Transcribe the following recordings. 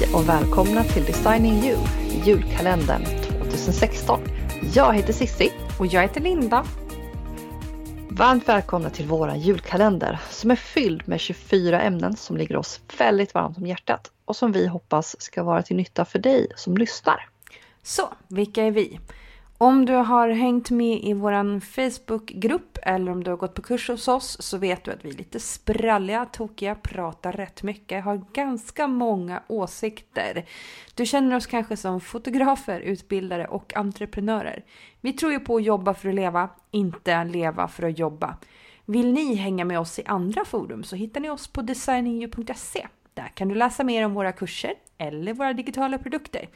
Hej och välkomna till Designing You, julkalendern 2016. Jag heter Sissi. Och jag heter Linda. Varmt välkomna till våran julkalender som är fylld med 24 ämnen som ligger oss väldigt varmt om hjärtat och som vi hoppas ska vara till nytta för dig som lyssnar. Så, vilka är vi? Om du har hängt med i vår Facebookgrupp eller om du har gått på kurs hos oss så vet du att vi är lite spralliga, tokiga, pratar rätt mycket, har ganska många åsikter. Du känner oss kanske som fotografer, utbildare och entreprenörer. Vi tror ju på att jobba för att leva, inte leva för att jobba. Vill ni hänga med oss i andra forum så hittar ni oss på designingu.se. Där kan du läsa mer om våra kurser eller våra digitala produkter.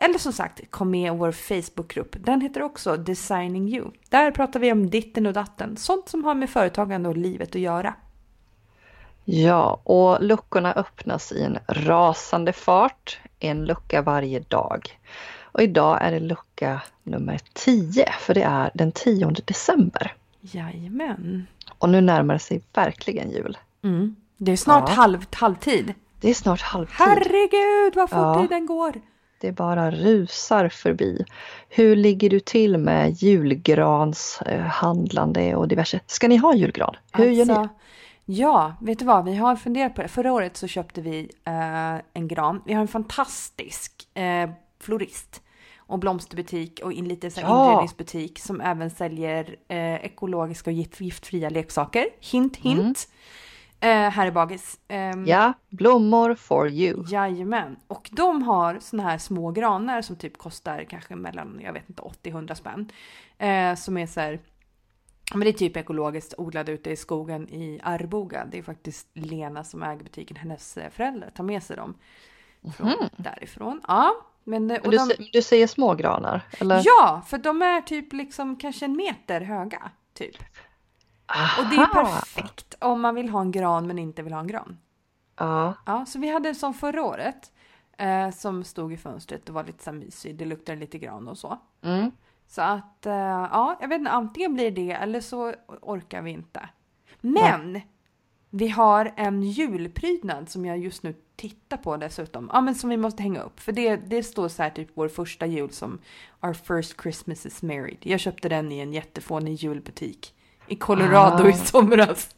Eller som sagt, kom med i vår Facebookgrupp. Den heter också Designing You. Där pratar vi om ditten och datten, sånt som har med företagande och livet att göra. Ja, och luckorna öppnas i en rasande fart, en lucka varje dag. Och idag är det lucka nummer 10, för det är den 10 december. Jajamän. Och nu närmar det sig verkligen jul. Mm. Det är snart Ja. halv, halvtid. Det är snart halvtid. Herregud vad fort Ja. tiden går! Det bara rusar förbi. Hur ligger du till med julgrans eh, handlande och diverse? Ska ni ha julgran? Hur gör ni? Alltså, Ja, vet du vad? Vi har funderat på det. Förra året så köpte vi eh, en gran. Vi har en fantastisk eh, florist och blomsterbutik och en liten så Ja. inredningsbutik som även säljer eh, ekologiska och gift, giftfria leksaker. Hint, hint. Eh, här i Bagis. Ehm, Ja, blommor for you. Jajamän. Och de har såna här små granar som typ kostar kanske mellan, jag vet inte, 80-100 spänn. Eh, som är så här, men det är typ ekologiskt odlade ute i skogen i Arboga. Det är faktiskt Lena som äger butiken, hennes eh, föräldrar tar med sig dem från därifrån. Ja, men, eh, Men du, de, du säger smågranar? Eller? ja, för de är typ liksom kanske en meter höga. Typ. Och det är Aha. perfekt om man vill ha en gran men inte vill ha en gran. Ja, Ja, så vi hade en sån förra året eh, som stod i fönstret och var lite så mysig. Det luktade lite gran och så. mm. Så att, eh, ja, jag vet inte, antingen blir det eller så orkar vi inte. Men vi har en julprydnad som jag just nu tittar på dessutom. Ja, men som vi måste hänga upp. För det, det står så här typ vår första jul som Our first Christmas is married. Jag köpte den i en jättefånig julbutik i Colorado Ah. i somras.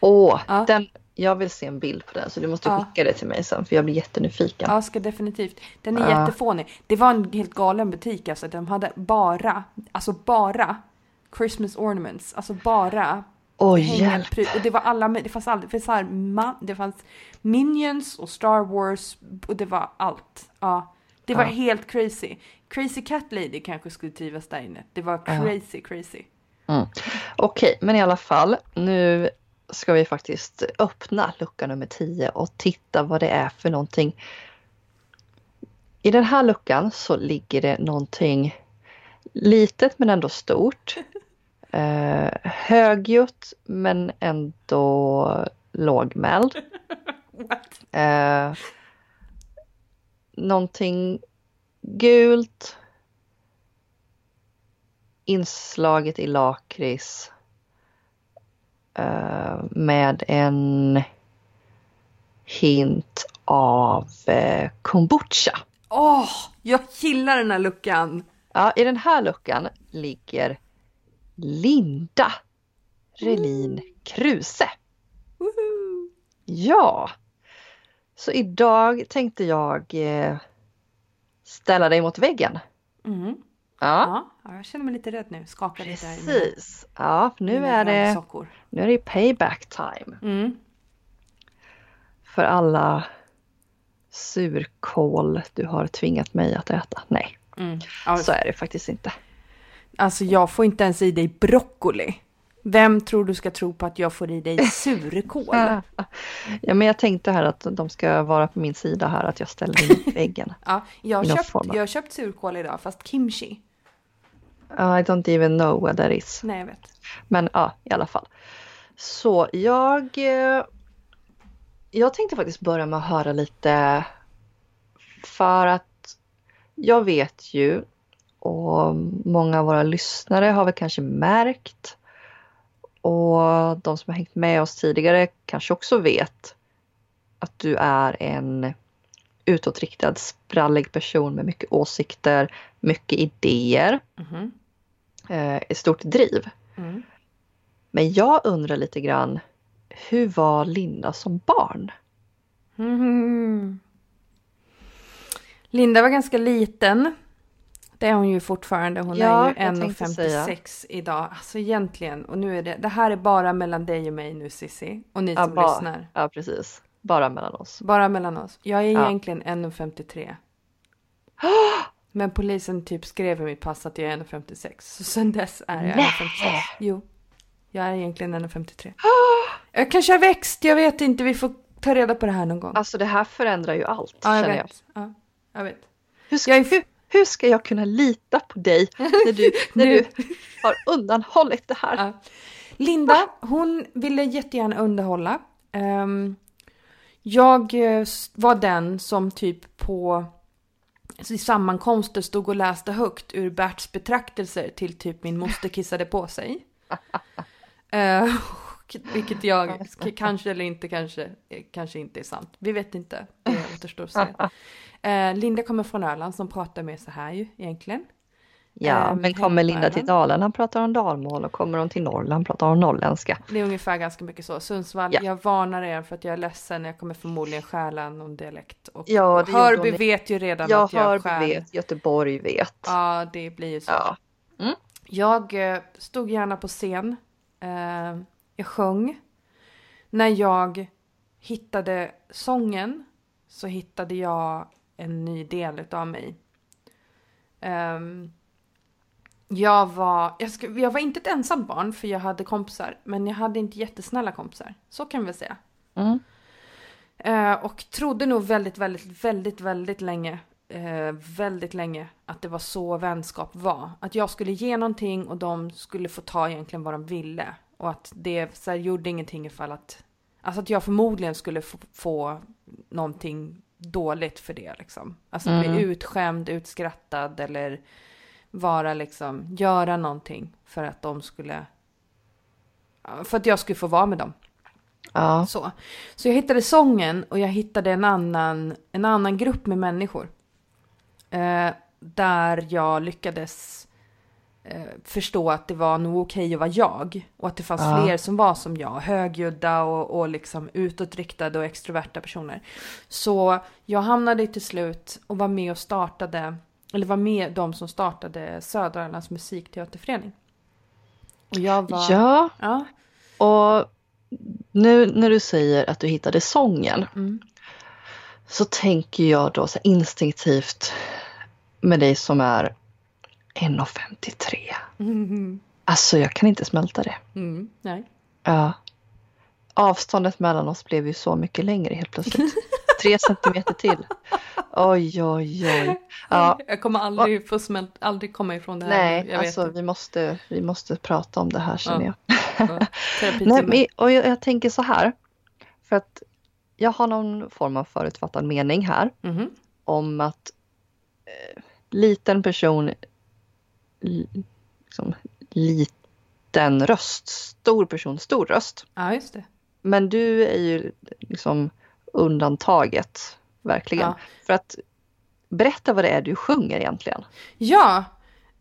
Åh, Ja. den, jag vill se en bild på den så du måste Ja. skicka det till mig sen för jag blir jättenyfiken. Ja, ska definitivt. Den är jättefånig. Det var en helt galen butik alltså. De hade bara, alltså bara Christmas ornaments. Alltså bara Åh hjälp! Och det var alla, det fanns aldrig, det, fanns, ma- det fanns Minions och Star Wars och det var allt. Ja, det var helt crazy. Crazy Cat Lady kanske skulle trivas där inne. Det var crazy, crazy. Mm. Okej, men i alla fall. Nu ska vi faktiskt öppna lucka nummer 10 och titta vad det är för någonting. I den här luckan så ligger det någonting litet men ändå stort. Eh, högljutt men ändå lågmäld. What? Eh, någonting gult. Inslaget i lakrits. Eh, med en hint av eh, kombucha. Åh, jag gillar den här luckan! Ja, I den här luckan ligger Linda Relin Kruse. Woohoo! Ja, så idag tänkte jag eh, ställa dig mot väggen. Mm. Ja, Ja, jag känner mig lite rädd nu. Skakar lite här precis. Ja, nu är det, nu är det payback time Mm. för alla surkål du har tvingat mig att äta. Nej, Mm. Ja, så är det faktiskt inte. Alltså jag får inte ens i dig broccoli. Vem tror du ska tro på att jag får i dig surkål? Ja, men jag tänkte här att de ska vara på min sida här, att jag ställer mot väggen. Ja, jag har, köpt, jag köpt surkål idag, fast kimchi. I don't even know what that is. Nej, jag vet. Men ja, i alla fall. Så jag... eh, Jag tänkte faktiskt börja med att höra lite för att jag vet ju och många av våra lyssnare har väl kanske märkt och de som har hängt med oss tidigare kanske också vet att du är en utåtriktad, sprallig person med mycket åsikter, mycket idéer, eh, ett stort driv. Mm. Men jag undrar lite grann, hur var Linda som barn? Mhm. Linda var ganska liten. Det är hon ju fortfarande. Hon Ja, är ju jag tänkte 1,56 idag. Alltså egentligen. Och nu är det, det här är bara mellan dig och mig nu Sissi. Och ni Ja, som bara- lyssnar. Ja, precis. Bara mellan oss. Bara mellan oss. Jag är Ja. egentligen 1,53. Men polisen typ skrev i mitt pass att jag är 1,56. Så sen dess är jag Nej. 1,56. Jo. Jag är egentligen 1,53. Jag kanske har växt, jag vet inte. Vi får ta reda på det här någon gång. Alltså det här förändrar ju allt, ja, jag känner jag. vet. Ja, jag vet. Hur ska, Jag är hur, hur ska jag kunna lita på dig när du, när du har undanhållit det här? Ja. Linda, hon ville jättegärna underhålla. Ehm, jag eh, var den som typ på i sammankomster stod och läste högt ur Berts betraktelser till typ min moster kissade på sig. Eh, vilket jag kanske eller inte kanske, eh, kanske inte är sant. Vi vet inte, det återstår att se. Eh, Linda kommer från Öland som pratar mer så här ju egentligen. Ja, Ehm, men kommer Linda till. Dalarna pratar hon dalmål och kommer hon till Norrland pratar hon norrländska. Det är ungefär ganska mycket så. Sundsvall, Ja. jag varnar er för att jag är ledsen. Jag kommer förmodligen stjäla någon dialekt. Och Ja, gjorde Hörby hon. vet ju redan Jag att jag hör, stjäl. vet, Göteborg vet. Ja, det blir ju så. Ja. Jag eh, stod gärna på scen. Eh, jag sjöng. När jag hittade sången så hittade jag en ny del utav mig. Ehm, jag, var, jag, ska, jag var inte ett ensamt barn för jag hade kompisar. Men jag hade inte jättesnälla kompisar. Så kan vi säga. Mm. Eh, och trodde nog väldigt, väldigt, väldigt, väldigt länge, eh, väldigt länge att det var så vänskap var. Att jag skulle ge någonting och de skulle få ta egentligen vad de ville. Och att det så här, gjorde ingenting ifall att, alltså att jag förmodligen skulle få, få någonting dåligt för det liksom. Alltså bli Mm. utskämd, utskrattad eller vara liksom, göra någonting för att de skulle, för att jag skulle få vara med dem. Ja. Så. så jag hittade sången och jag hittade en annan, en annan grupp med människor. Eh, där jag lyckades eh, förstå att det var nog okej att vara jag. Och att det fanns Ja. fler som var som jag. Högljudda och, och liksom utåtriktade och extroverta personer. Så jag hamnade till slut och var med och startade, eller var med de som startade Södra Ölands musikteaterförening. Och jag var... ja, ja och nu när du säger att du hittade sången mm. så tänker jag då så instinktivt med dig som är 1,53. Mm. Alltså jag kan inte smälta det. Mm. Nej. Ja. Avståndet mellan oss blev ju så mycket längre helt plötsligt. Tre centimeter till. Oj, oj, oj. Ja, Jag kommer aldrig få smält, aldrig komma ifrån det här. nej, jag alltså vi måste, vi måste prata om det här känner Ja. jag. Terapitimme. Nej, men, och jag, jag tänker så här. För att jag har någon form av förutfattad mening här Mhm. om att eh, liten person, li, liksom, liten röst, stor person, stor röst. Ja, just det. Men du är ju liksom undantaget, verkligen. Ja. För att berätta vad det är du sjunger egentligen. Ja,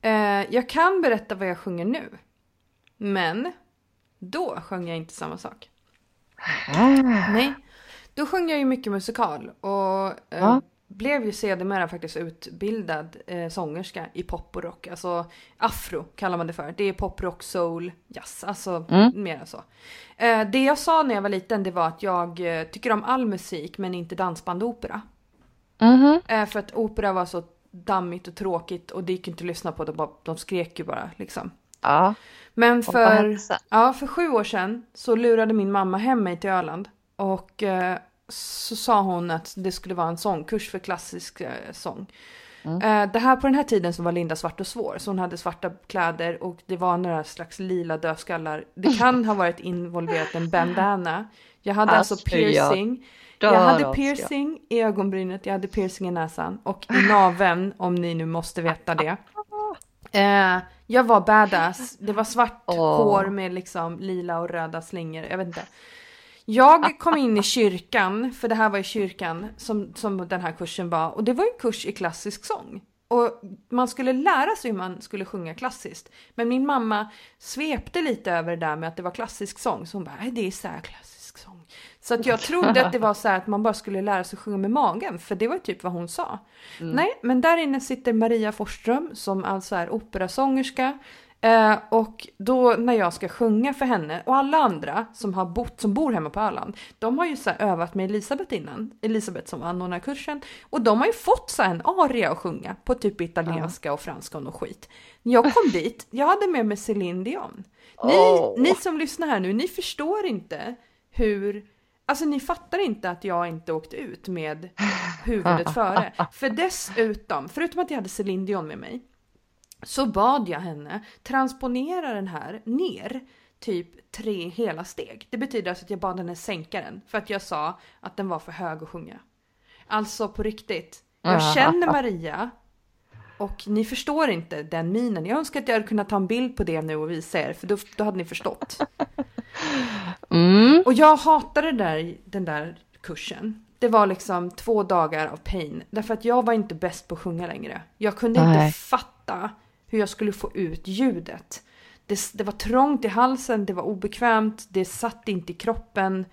eh, jag kan berätta vad jag sjunger nu. Men då sjöng jag inte samma sak. Nej, då sjöng jag ju mycket musikal och eh, Ja. Blev ju sedermera faktiskt utbildad eh, sångerska i pop och rock. Alltså afro kallar man det för. Det är pop, rock, soul, jazz. Alltså Mm. mer så. Eh, det jag sa när jag var liten det var att jag eh, tycker om all musik men inte dansband och opera. Mhm. Eh, för att opera var så dammigt och tråkigt och det gick inte att lyssna på. De, bara, de skrek ju bara liksom. Ja. Men för, ja, för sju år sedan så lurade min mamma hem mig till Öland. Och eh, så sa hon att det skulle vara en sångkurs för klassisk eh, sång. Mm. Eh, det här på den här tiden så var Linda svart och svår. Så hon hade svarta kläder och det var några slags lila dödskallar. Det kan ha varit involverat en bandana. Jag hade alltså, Alltså, jag piercing. Dör Jag hade piercing i ögonbrynet, jag hade piercing i näsan och i naveln om ni nu måste veta det. Eh, jag var badass, det var svart Åh. hår med liksom lila och röda slingor, jag vet inte. Jag kom in i kyrkan, för det här var i kyrkan som, som den här kursen var. Och det var en kurs i klassisk sång. Och man skulle lära sig hur man skulle sjunga klassiskt. Men min mamma svepte lite över det där med att det var klassisk sång. Så hon bara, det är så här klassisk sång. Så att jag trodde att det var så här att man bara skulle lära sig sjunga med magen. För det var typ vad hon sa. Mm. Nej, men där inne sitter Maria Forsström som alltså är operasångerska. Eh, och då när jag ska sjunga för henne och alla andra som har bott, som bor hemma på Öland, de har ju så övat med Elisabeth innan, Elisabeth som anordnar kursen, och de har ju fått så en aria att sjunga på typ italienska och franska och något skit. När jag kom dit, jag hade med mig Céline Dion. Ni, oh. ni som lyssnar här nu, ni förstår inte hur Alltså ni fattar inte att jag inte åkte ut med huvudet före. För dessutom, förutom att jag hade Céline Dion med mig, så bad jag henne transponera den här ner typ tre hela steg. Det betyder alltså att jag bad henne sänka den för att jag sa att den var för hög att sjunga. Alltså på riktigt. Jag känner Maria och ni förstår inte den minen. Jag önskar att jag hade kunnat ta en bild på det nu och visa er för då, då hade ni förstått. Mm. Och jag hatade där, den där kursen. Det var liksom två dagar av pain. Därför att jag var inte bäst på att sjunga längre. Jag kunde Nej. inte fatta hur jag skulle få ut ljudet. Det, det, var trångt i halsen, det var obekvämt, det satt inte i kroppen.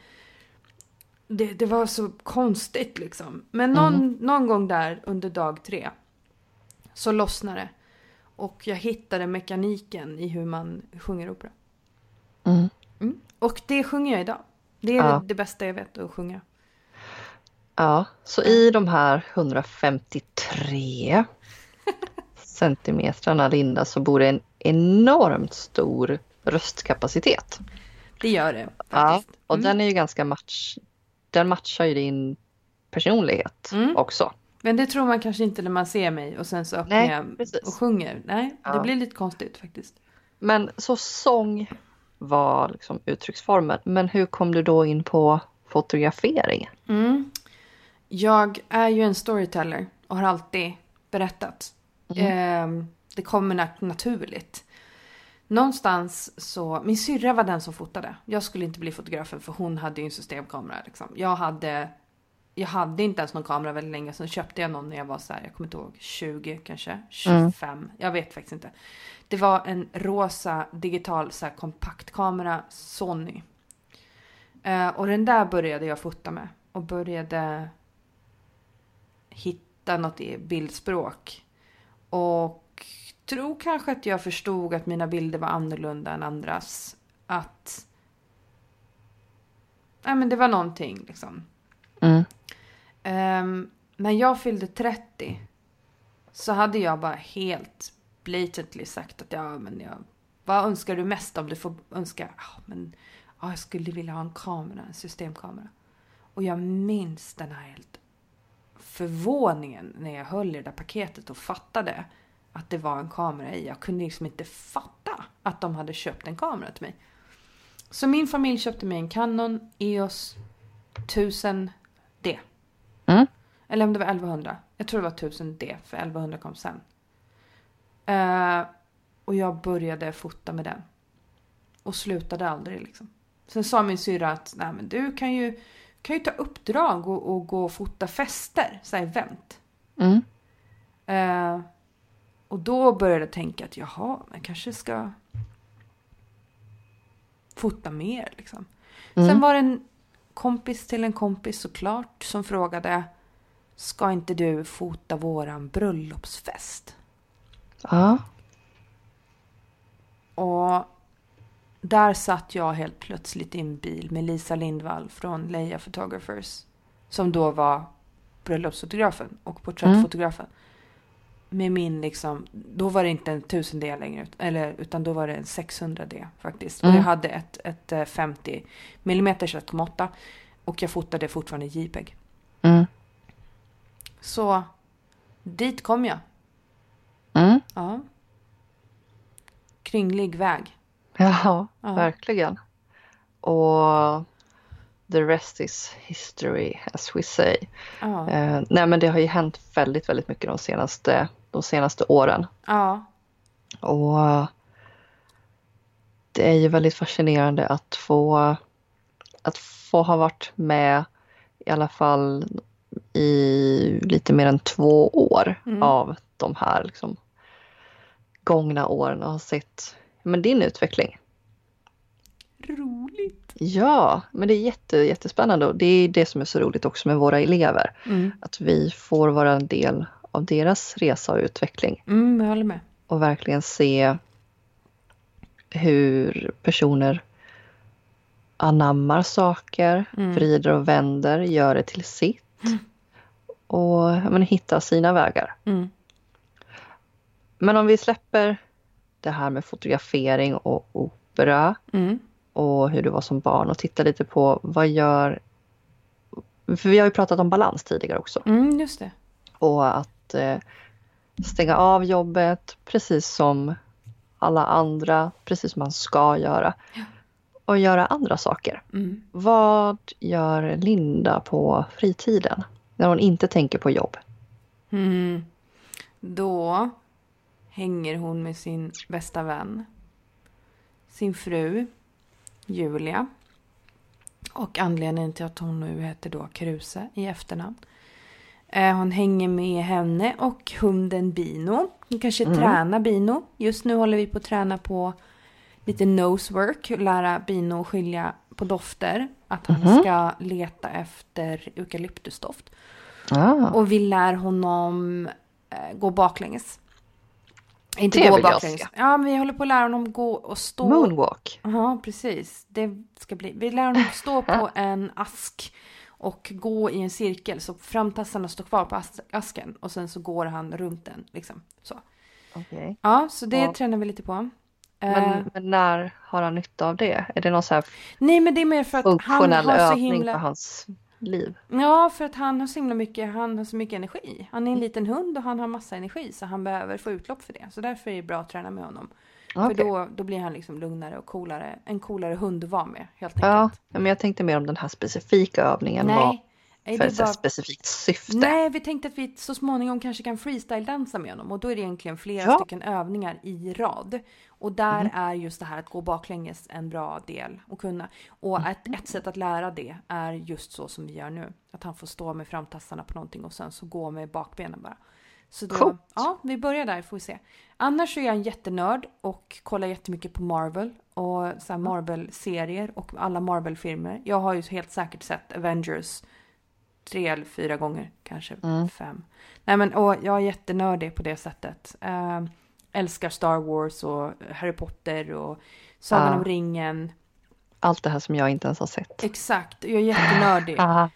Det, det var så konstigt liksom. Men någon, mm. någon gång där under dag tre så lossnade det. Och jag hittade mekaniken i hur man sjunger opera. Mm. Mm. Och det sjunger jag idag. Det är ja. det bästa jag vet att sjunga. Ja, så i de här 153 centimetrarna Linda så bor det en enormt stor röstkapacitet. Det gör det. Faktiskt. Ja, och mm. den är ju ganska match. Den matchar ju din personlighet mm. också. Men det tror man kanske inte när man ser mig och sen så öppnar Nej, jag precis. och sjunger. Nej, ja. det blir lite konstigt faktiskt. Men så sång var liksom uttrycksformen. Men hur kom du då in på fotografering? Mm. Jag är ju en storyteller och har alltid berättat. Mm. Eh, det kommer nat naturligt. Någonstans så, min syrra var den som fotade. Jag skulle inte bli fotografen för hon hade ju en systemkamera. Liksom. Jag, hade, jag hade inte ens någon kamera väldigt länge. Sen köpte jag någon när jag var så här, jag kommer inte ihåg, 20 kanske, 25. Mm. Jag vet faktiskt inte. Det var en rosa digital så här, kompaktkamera, Sony. Eh, och den där började jag fota med. Och började hitta något i bildspråk. Och tror kanske att jag förstod att mina bilder var annorlunda än andras. Att... Nej men det var någonting liksom. Mm. Um, när jag fyllde 30 så hade jag bara helt blatantly sagt att ja men jag... Vad önskar du mest om du får önska? Ja men ja, jag skulle vilja ha en kamera, en systemkamera. Och jag minns den här helt förvåningen när jag höll i det där paketet och fattade att det var en kamera i. Jag kunde liksom inte fatta att de hade köpt en kamera till mig. Så min familj köpte mig en Canon EOS 1000D. Mm. Eller om det var 1100. Jag tror det var 1000D för 1100 kom sen. Uh, och jag började fota med den. Och slutade aldrig liksom. Sen sa min syra att Nej, men du kan ju kan ju ta uppdrag och, och gå och fota fester, så här event. Mm. Uh, och då började jag tänka att jaha, man kanske ska fota mer liksom. Mm. Sen var det en kompis till en kompis såklart som frågade Ska inte du fota våran bröllopsfest? Ja. Och där satt jag helt plötsligt i en bil med Lisa Lindvall från Leia Photographers. Som då var bröllopsfotografen och porträttfotografen. Mm. Med min liksom, då var det inte en 1000D längre, eller, utan då var det en 600D faktiskt. Mm. Och jag hade ett, ett 50 mm 1,8 och jag fotade fortfarande JPEG. Mm. Så dit kom jag. Mm. Ja. Kringlig väg. Ja, ja, verkligen. Och the rest is history as we say. Ja. Eh, nej men det har ju hänt väldigt, väldigt mycket de senaste, de senaste åren. Ja. Och det är ju väldigt fascinerande att få att få ha varit med i alla fall i lite mer än två år Mm. av de här liksom, gångna åren och ha sett men din utveckling. Roligt. Ja, men det är jätte, jättespännande och det är det som är så roligt också med våra elever. Mm. Att vi får vara en del av deras resa och utveckling Mm, jag håller med. och verkligen se hur personer anammar saker, Mm. vrider och vänder, gör det till sitt och ja, men, hittar sina vägar. Mm. Men om vi släpper det här med fotografering och opera Mm. och hur du var som barn och tittar lite på vad gör... För vi har ju pratat om balans tidigare också. Mm, just det. Och att eh, stänga av jobbet precis som alla andra, precis som man ska göra. Och göra andra saker. Mm. Vad gör Linda på fritiden? När hon inte tänker på jobb. Mm. Då hänger hon med sin bästa vän. Sin fru, Julia. Och anledningen till att hon nu heter då Kruse i efternamn. Eh, Hon hänger med henne och hunden Bino. Hon kanske Mm. tränar Bino. Just nu håller vi på att träna på lite nosework. Lära Bino skilja på dofter. Att han Mhm. ska leta efter eukalyptusdoft. Ah, Och vi lär honom eh, gå baklänges. Inte gå baklänges. Ja, men vi håller på att lära honom gå och stå. moonwalk. Ja, precis. Det ska bli. Vi lär honom stå på en ask och gå i en cirkel så framtassarna står kvar på as- asken och sen så går han runt den. Liksom. Så. Okej. Ja, så det Ja. tränar vi lite på. Eh, Men, men när har han nytta av det? Är det någon så här nej, men det är mer för att han har så himla... för hans liv? Ja, för att han har så himla mycket, han har så mycket energi. Han är en liten hund och han har massa energi så han behöver få utlopp för det. Så därför är det bra att träna med honom. För Okej. då, då blir han liksom lugnare och coolare. En coolare hund att vara med helt Ja, enkelt. men jag tänkte mer om den här specifika övningen Nej, nej, för ett bara... specifikt syfte. Nej, vi tänkte att vi så småningom kanske kan freestyle-dansa med honom och då är det egentligen flera Ja. stycken övningar i rad. Och där Mm. är just det här att gå baklänges en bra del att kunna. Och Mm. ett, ett sätt att lära det är just så som vi gör nu. Att han får stå med framtassarna på någonting och sen så gå med bakbenen bara. Så då, ja, vi börjar där får vi se. Annars så är jag en jättenörd och kollar jättemycket på Marvel och så här Marvel-serier och alla Marvel-filmer. Jag har ju helt säkert sett Avengers tre eller fyra gånger, kanske Mm. fem. Nej men och jag är jättenördig på det sättet. Eh, älskar Star Wars och Harry Potter och Sagan Ja. om ringen. Allt det här som jag inte ens har sett. Exakt, jag är jättenördig. Ah,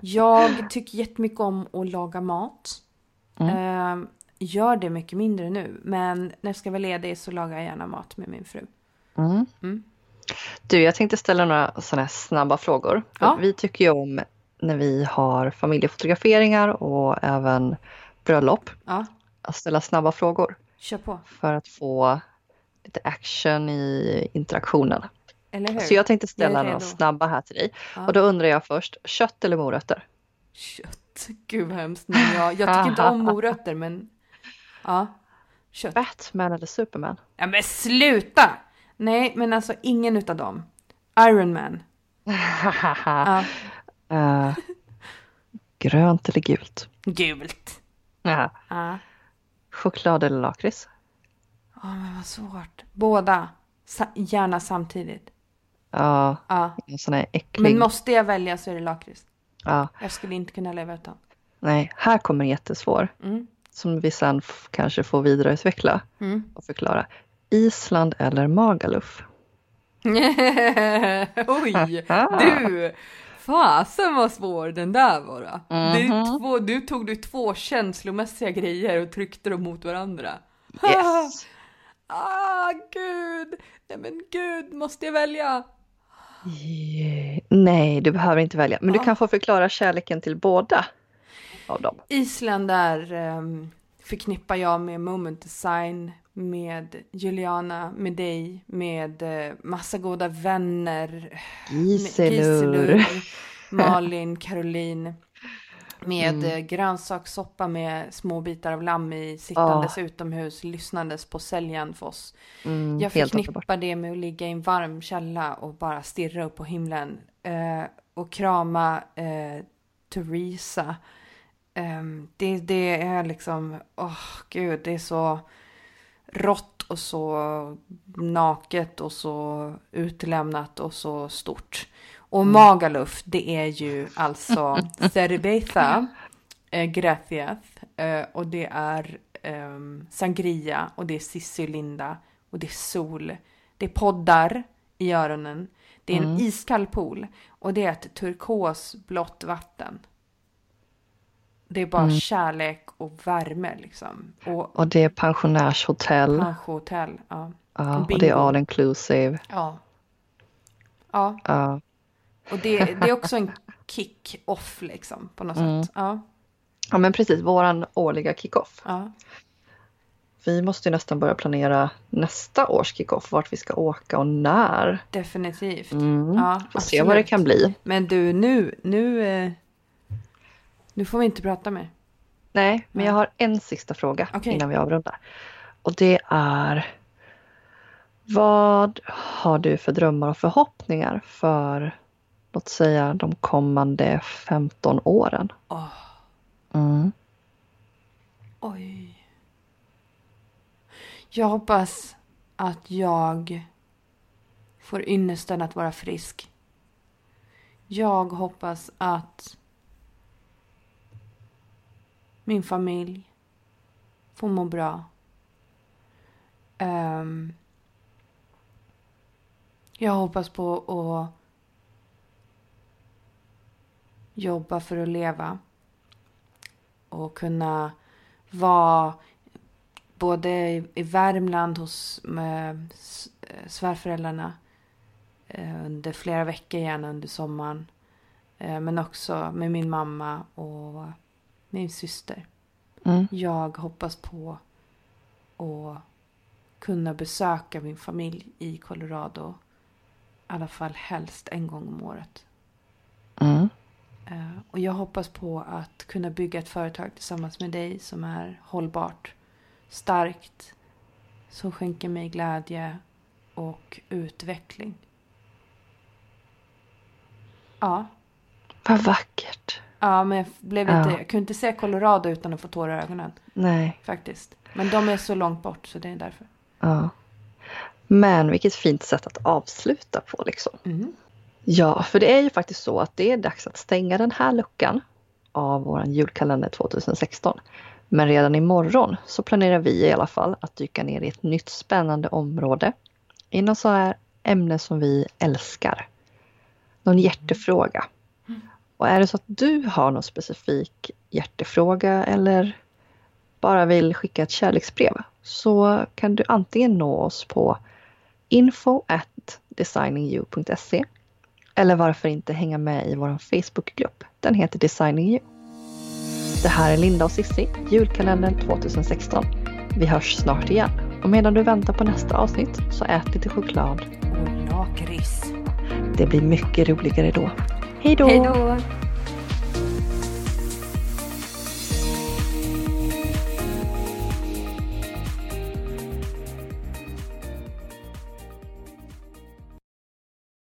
Jag tycker jättemycket om att laga mat. Mm. Eh, gör det mycket mindre nu, men när jag ska vara ledig så lagar jag gärna mat med min fru. Mm. Mm. Du, jag tänkte ställa några sådana här snabba frågor. Ja. Vi tycker ju om när vi har familjefotograferingar och även bröllop Ja, att ställa snabba frågor kör på. för att få lite action i interaktionen. Eller hur? Så jag tänkte ställa några snabba här till dig. Ja. Och då undrar jag först, kött eller morötter? Kött. Gud vad hemskt. Men jag, jag tycker inte om morötter, men ja. Kött. Batman eller Superman? Ja men sluta! Nej, men alltså ingen utav dem. Iron Man. Ja, Eh, grönt eller gult? gult. Ja. Ja. Choklad eller lakrits? Åh, men vad svårt. Båda. Sa- gärna samtidigt. Ja, Ja. en sån här äcklig. Men måste jag välja så är det lakrits. ja, Jag skulle inte kunna leva utan. nej, här kommer en jättesvår. Mm. Som vi sen kanske får vidareutveckla Mm. och förklara. Island eller Magaluf? Oj, du! Fasen vad svår den där var då. Är Mhm. två, du tog du två känslomässiga grejer och tryckte dem mot varandra. Yes! Ah, gud! Nej men gud, måste jag välja? Yeah. Nej, du behöver inte välja. Men du Ja. kan få förklara kärleken till båda av dem. Island där um, förknippar jag med moment design, med Juliana, med dig, med eh, massa goda vänner. Giselur. Malin, Caroline. Med Mm. mm. grönsakssoppa med små bitar av lamm i sittandes utomhus, lyssnandes på Säljanfoss. Mm, Jag förknippar det med att ligga i en varm källa och bara stirra upp på himlen eh, och krama eh, Theresa. Um, det, det är liksom, åh oh, gud, det är så rått och så naket och så utlämnat och så stort. Och mm. Magaluf, det är ju alltså cerveza, eh, gracias, eh, och det är eh, sangria och det är Cissi Linda och det är sol. Det är poddar i öronen. Det är en mm. iskall pool och det är ett turkosblått vatten. Det är bara mm. kärlek och värme liksom. Och, och det är pensionärshotell. Pensionärshotell, ja. Ja, och det är all inclusive. Ja. Ja. ja. Och det, det är också en kick-off liksom på något mm. sätt. Ja. ja men precis, våran årliga kick-off. Ja. Vi måste ju nästan börja planera nästa års kick-off, vart vi ska åka och när. Definitivt. Mm. Ja, Får se vad det kan bli. Men du, nu, nu, eh, nu får vi inte prata mer. Nej, men jag har en sista fråga okay. innan vi avrundar. Och det är Vad har du för drömmar och förhoppningar för låt säga de kommande 15 åren? Oh. Mm. Oj. Jag hoppas att jag får ynnesten att vara frisk. Jag hoppas att min familj får må bra. Um, jag hoppas på att jobba för att leva och kunna vara både i Värmland hos eh, svärföräldrarna eh, under flera veckor gärna under sommaren. Eh, men också med min mamma och min syster. Mm. Jag hoppas på att kunna besöka min familj i Colorado. I alla fall helst en gång om året. Mm. Eh, och jag hoppas på att kunna bygga ett företag tillsammans med dig som är hållbart, starkt, som skänker mig glädje och utveckling. Ja. Vad vackert. Ja, men jag, blev inte, ja. jag kunde inte se Colorado utan att få tårar i ögonen. Nej. Faktiskt. Men de är så långt bort så det är därför. Ja. Men vilket fint sätt att avsluta på liksom. Mm. Ja, för det är ju faktiskt så att det är dags att stänga den här luckan av vår julkalender 2016. Men redan imorgon så planerar vi i alla fall att dyka ner i ett nytt spännande område inom så här ämne som vi älskar. Någon hjärtefråga. Och är det så att du har någon specifik hjärtefråga eller bara vill skicka ett kärleksbrev så kan du antingen nå oss på info at designingyou.se eller varför inte hänga med i vår Facebookgrupp. Den heter Designing You. Det här är Linda och Sissi, julkalendern 2016. Vi hörs snart igen. Och medan du väntar på nästa avsnitt så ät lite choklad. Och lakrits. Det blir mycket roligare då! Hej då!